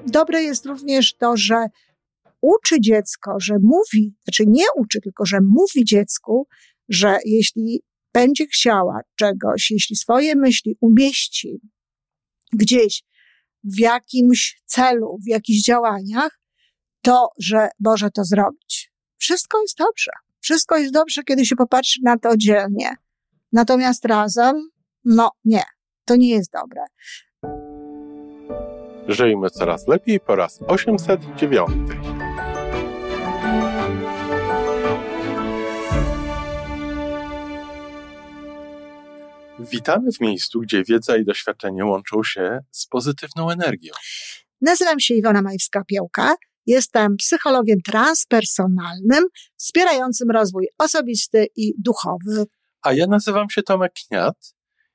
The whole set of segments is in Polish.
Dobre jest również to, że uczy dziecko, że mówi, znaczy nie uczy, tylko że mówi dziecku, że jeśli będzie chciała czegoś, jeśli swoje myśli umieści gdzieś w jakimś celu, w jakichś działaniach, to, że może to zrobić. Wszystko jest dobrze. Wszystko jest dobrze, kiedy się popatrzy na to oddzielnie. Natomiast razem, no nie, to nie jest dobre. Żyjmy coraz lepiej po raz 809. Witamy w miejscu, gdzie wiedza i doświadczenie łączą się z pozytywną energią. Nazywam się Iwona Majwska-Piołka. Jestem psychologiem transpersonalnym, wspierającym rozwój osobisty i duchowy. A ja nazywam się Tomek Kniat.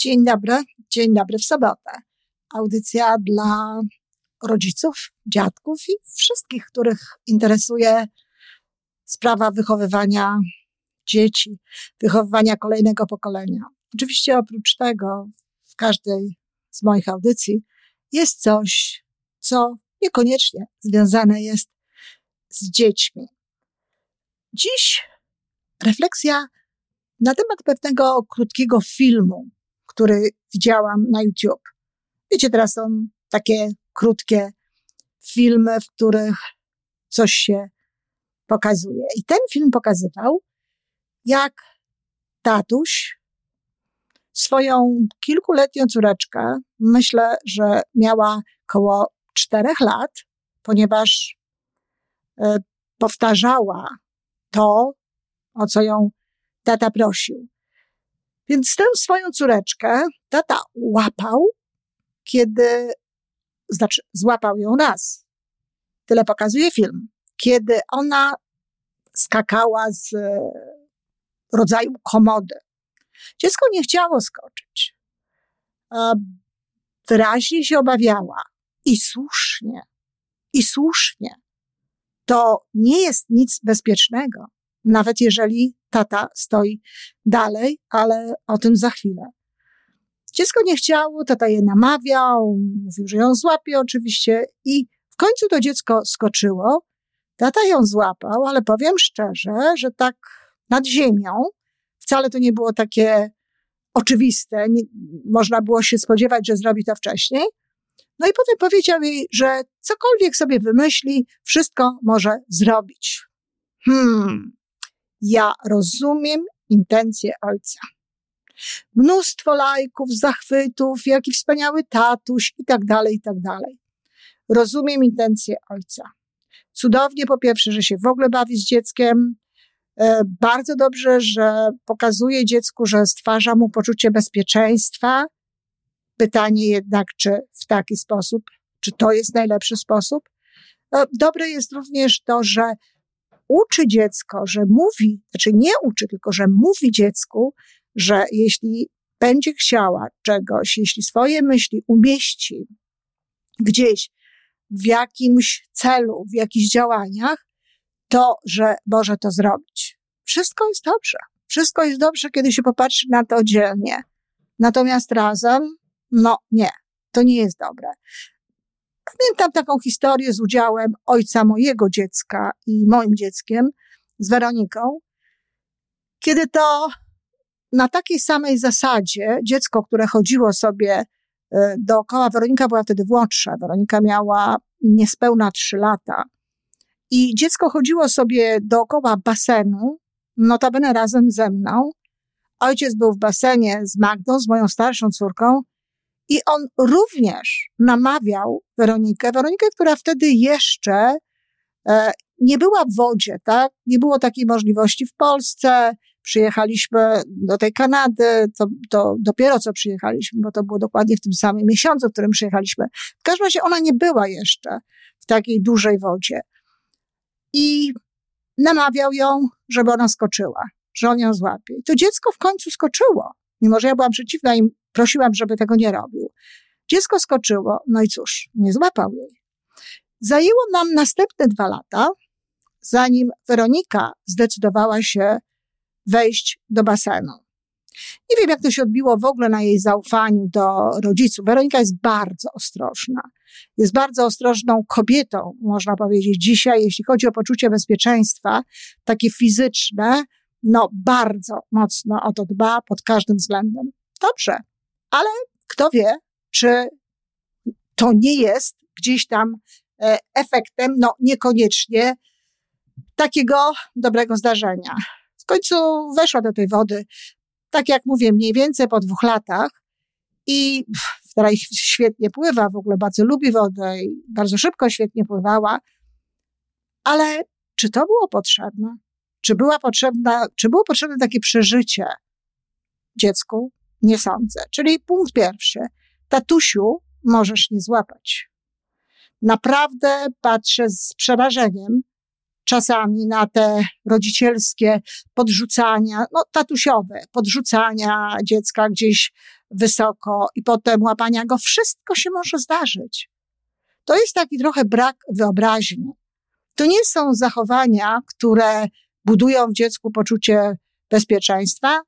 Dzień dobry, dzień dobry w sobotę. Audycja dla rodziców, dziadków i wszystkich, których interesuje sprawa wychowywania dzieci, wychowywania kolejnego pokolenia. Oczywiście oprócz tego w każdej z moich audycji jest coś, co niekoniecznie związane jest z dziećmi. Dziś refleksja na temat pewnego krótkiego filmu, który widziałam na YouTube. Wiecie, teraz są takie krótkie filmy, w których coś się pokazuje. I ten film pokazywał, jak tatuś swoją kilkuletnią córeczkę, myślę, że miała około czterech lat, ponieważ e, powtarzała to, o co ją tata prosił. Więc tę swoją córeczkę tata łapał, kiedy, znaczy złapał ją raz. Tyle pokazuje film. Kiedy ona skakała z rodzaju komody. Dziecko nie chciało skoczyć. Wyraźnie się obawiała. I słusznie. I słusznie. To nie jest nic bezpiecznego, nawet jeżeli tata stoi dalej, ale o tym za chwilę. Dziecko nie chciało, tata je namawiał, mówił, że ją złapie oczywiście i w końcu to dziecko skoczyło. Tata ją złapał, ale powiem szczerze, że tak nad ziemią. Wcale to nie było takie oczywiste. Nie, można było się spodziewać, że zrobi to wcześniej. No i potem powiedział jej, że cokolwiek sobie wymyśli, wszystko może zrobić. Hmm, ja rozumiem intencje ojca. Mnóstwo lajków, zachwytów, jaki wspaniały tatuś i tak dalej, i tak dalej. Rozumiem intencje ojca. Cudownie po pierwsze, że się w ogóle bawi z dzieckiem, E, bardzo dobrze, że pokazuje dziecku, że stwarza mu poczucie bezpieczeństwa. Pytanie jednak, czy w taki sposób, czy to jest najlepszy sposób. E, dobre jest również to, że uczy dziecko, że mówi, znaczy nie uczy, tylko że mówi dziecku, że jeśli będzie chciała czegoś, jeśli swoje myśli umieści gdzieś w jakimś celu, w jakichś działaniach, to, że może to zrobić. Wszystko jest dobrze. Wszystko jest dobrze, kiedy się popatrzy na to oddzielnie. Natomiast razem, no nie, to nie jest dobre. Pamiętam taką historię z udziałem ojca mojego dziecka i moim dzieckiem, z Weroniką, kiedy to na takiej samej zasadzie dziecko, które chodziło sobie e, dookoła, Weronika była wtedy młodsza, Weronika miała niespełna trzy lata, i dziecko chodziło sobie dookoła basenu, notabene razem ze mną. Ojciec był w basenie z Magdą, z moją starszą córką, i on również namawiał Weronikę, Weronikę, która wtedy jeszcze e, nie była w wodzie, tak? Nie było takiej możliwości w Polsce. przyjechaliśmy do tej Kanady, to, to dopiero co przyjechaliśmy, bo to było dokładnie w tym samym miesiącu, w którym przyjechaliśmy. W każdym razie ona nie była jeszcze w takiej dużej wodzie. I namawiał ją, żeby ona skoczyła, że on ją złapie. I to dziecko w końcu skoczyło, mimo że ja byłam przeciwna i prosiłam, żeby tego nie robił. Dziecko skoczyło, no i cóż, nie złapał jej. Zajęło nam następne dwa lata, zanim Weronika zdecydowała się wejść do basenu. Nie wiem, jak to się odbiło w ogóle na jej zaufaniu do rodziców. Weronika jest bardzo ostrożna. Jest bardzo ostrożną kobietą, można powiedzieć, dzisiaj, jeśli chodzi o poczucie bezpieczeństwa, takie fizyczne, no bardzo mocno o to dba pod każdym względem. Dobrze, ale kto wie, czy to nie jest gdzieś tam e, efektem, no niekoniecznie takiego dobrego zdarzenia. W końcu weszła do tej wody, tak jak mówię, mniej więcej po dwóch latach i która świetnie pływa, w ogóle bardzo lubi wodę i bardzo szybko świetnie pływała, ale czy to było potrzebne? Czy była potrzebna, czy było potrzebne takie przeżycie dziecku? Nie sądzę. Czyli punkt pierwszy. Tatusiu możesz nie złapać. Naprawdę patrzę z przerażeniem czasami na te rodzicielskie podrzucania, no tatusiowe, podrzucania dziecka gdzieś wysoko i potem łapania go. Wszystko się może zdarzyć. To jest taki trochę brak wyobraźni. To nie są zachowania, które budują w dziecku poczucie bezpieczeństwa.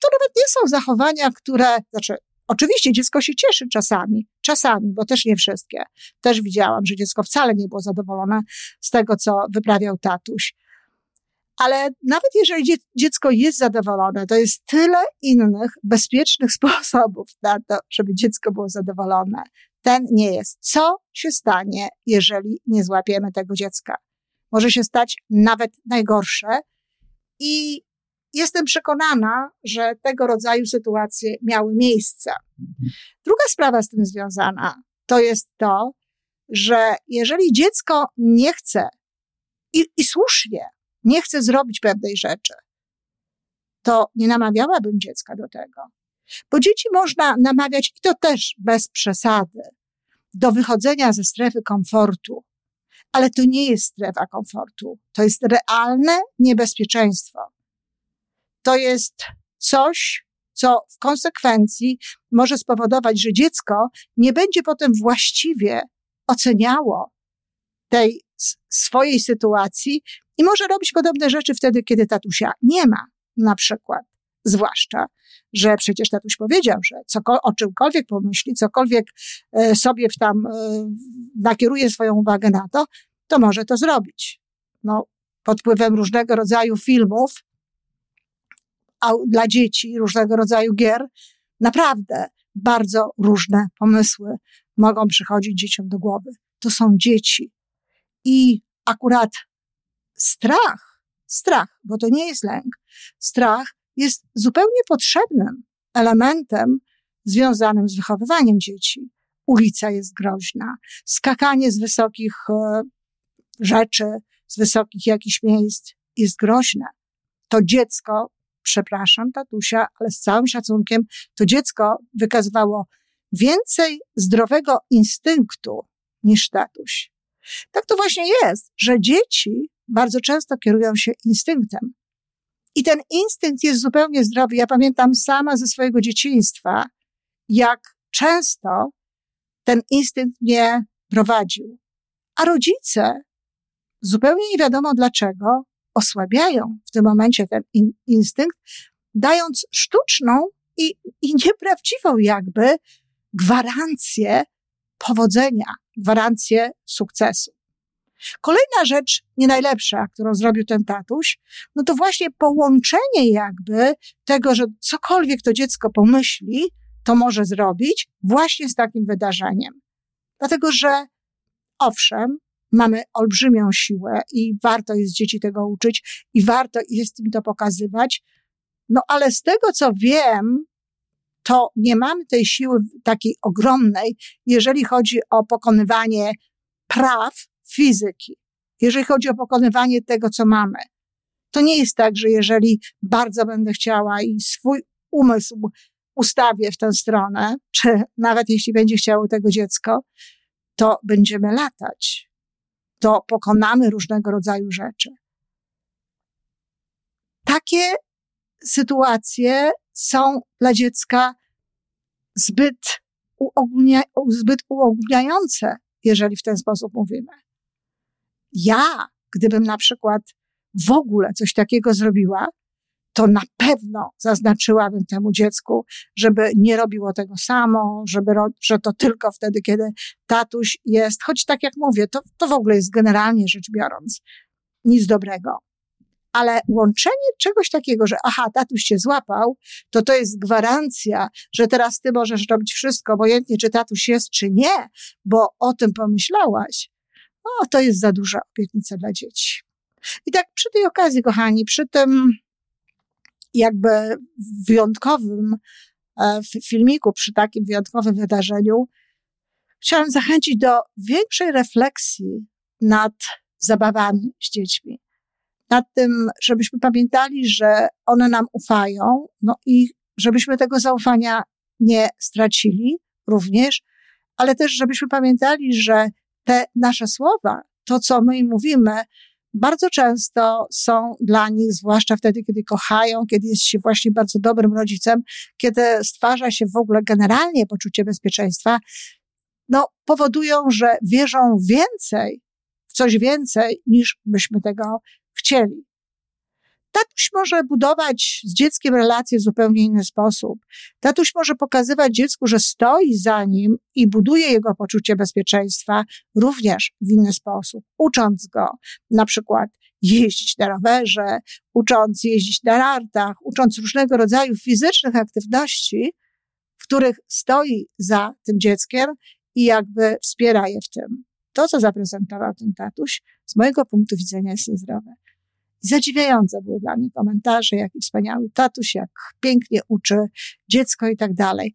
To nawet nie są zachowania, które, znaczy, Oczywiście dziecko się cieszy czasami, czasami, bo też nie wszystkie. Też widziałam, że dziecko wcale nie było zadowolone z tego, co wyprawiał tatuś. Ale nawet jeżeli dziecko jest zadowolone, to jest tyle innych bezpiecznych sposobów na to, żeby dziecko było zadowolone. Ten nie jest. Co się stanie, jeżeli nie złapiemy tego dziecka? Może się stać nawet najgorsze. I jestem przekonana, że tego rodzaju sytuacje miały miejsce. Druga sprawa z tym związana to jest to, że jeżeli dziecko nie chce i, i słusznie nie chce zrobić pewnej rzeczy, to nie namawiałabym dziecka do tego. Bo dzieci można namawiać, i to też bez przesady, do wychodzenia ze strefy komfortu. Ale to nie jest strefa komfortu. To jest realne niebezpieczeństwo to jest coś, co w konsekwencji może spowodować, że dziecko nie będzie potem właściwie oceniało tej swojej sytuacji i może robić podobne rzeczy wtedy, kiedy tatusia nie ma, na przykład. Zwłaszcza, że przecież tatuś powiedział, że o czymkolwiek pomyśli, cokolwiek e, sobie w tam e, nakieruje swoją uwagę na to, to może to zrobić. No, pod wpływem różnego rodzaju filmów, dla dzieci, różnego rodzaju gier, naprawdę bardzo różne pomysły mogą przychodzić dzieciom do głowy. To są dzieci. I akurat strach, strach, bo to nie jest lęk, strach jest zupełnie potrzebnym elementem związanym z wychowywaniem dzieci. Ulica jest groźna, skakanie z wysokich e, rzeczy, z wysokich jakichś miejsc jest groźne. To dziecko przepraszam tatusia, ale z całym szacunkiem, to dziecko wykazywało więcej zdrowego instynktu niż tatuś. Tak to właśnie jest, że dzieci bardzo często kierują się instynktem. I ten instynkt jest zupełnie zdrowy. Ja pamiętam sama ze swojego dzieciństwa, jak często ten instynkt mnie prowadził. A rodzice, zupełnie nie wiadomo dlaczego, osłabiają w tym momencie ten in, instynkt, dając sztuczną i, i nieprawdziwą jakby gwarancję powodzenia, gwarancję sukcesu. Kolejna rzecz, nie najlepsza, którą zrobił ten tatuś, no to właśnie połączenie jakby tego, że cokolwiek to dziecko pomyśli, to może zrobić właśnie z takim wydarzeniem. Dlatego, że owszem, mamy olbrzymią siłę i warto jest dzieci tego uczyć i warto jest im to pokazywać. No ale z tego, co wiem, to nie mamy tej siły takiej ogromnej, jeżeli chodzi o pokonywanie praw fizyki, jeżeli chodzi o pokonywanie tego, co mamy. To nie jest tak, że jeżeli bardzo będę chciała i swój umysł ustawię w tę stronę, czy nawet jeśli będzie chciało tego dziecko, to będziemy latać. To pokonamy różnego rodzaju rzeczy. Takie sytuacje są dla dziecka zbyt, uogólnia, zbyt uogólniające, jeżeli w ten sposób mówimy. Ja, gdybym na przykład w ogóle coś takiego zrobiła, to na pewno zaznaczyłabym temu dziecku, żeby nie robiło tego samo, żeby, że to tylko wtedy, kiedy tatuś jest, choć tak jak mówię, to, to w ogóle jest generalnie rzecz biorąc nic dobrego. Ale łączenie czegoś takiego, że aha, tatuś cię złapał, to to jest gwarancja, że teraz ty możesz robić wszystko, obojętnie czy tatuś jest, czy nie, bo o tym pomyślałaś. O, to jest za duża obietnica dla dzieci. I tak przy tej okazji, kochani, przy tym jakby wyjątkowym e, filmiku, przy takim wyjątkowym wydarzeniu, chciałam zachęcić do większej refleksji nad zabawami z dziećmi. Nad tym, żebyśmy pamiętali, że one nam ufają, no i żebyśmy tego zaufania nie stracili również, ale też żebyśmy pamiętali, że te nasze słowa, to co my im mówimy, bardzo często są dla nich, zwłaszcza wtedy, kiedy kochają, kiedy jest się właśnie bardzo dobrym rodzicem, kiedy stwarza się w ogóle generalnie poczucie bezpieczeństwa, no, powodują, że wierzą więcej, w coś więcej, niż byśmy tego chcieli. Tatuś może budować z dzieckiem relacje w zupełnie inny sposób. Tatuś może pokazywać dziecku, że stoi za nim i buduje jego poczucie bezpieczeństwa również w inny sposób, ucząc go na przykład jeździć na rowerze, ucząc jeździć na nartach, ucząc różnego rodzaju fizycznych aktywności, w których stoi za tym dzieckiem i jakby wspiera je w tym. To, co zaprezentował ten tatuś, z mojego punktu widzenia jest niezdrowe. Zadziwiające były dla mnie komentarze, jaki wspaniały tatuś, jak pięknie uczy dziecko i tak dalej.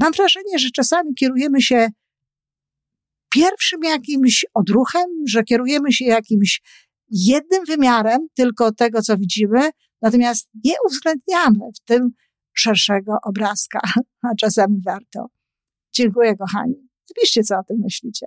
Mam wrażenie, że czasami kierujemy się pierwszym jakimś odruchem, że kierujemy się jakimś jednym wymiarem tylko tego, co widzimy, natomiast nie uwzględniamy w tym szerszego obrazka, a czasami warto. Dziękuję, kochani. Napiszcie, co o tym myślicie.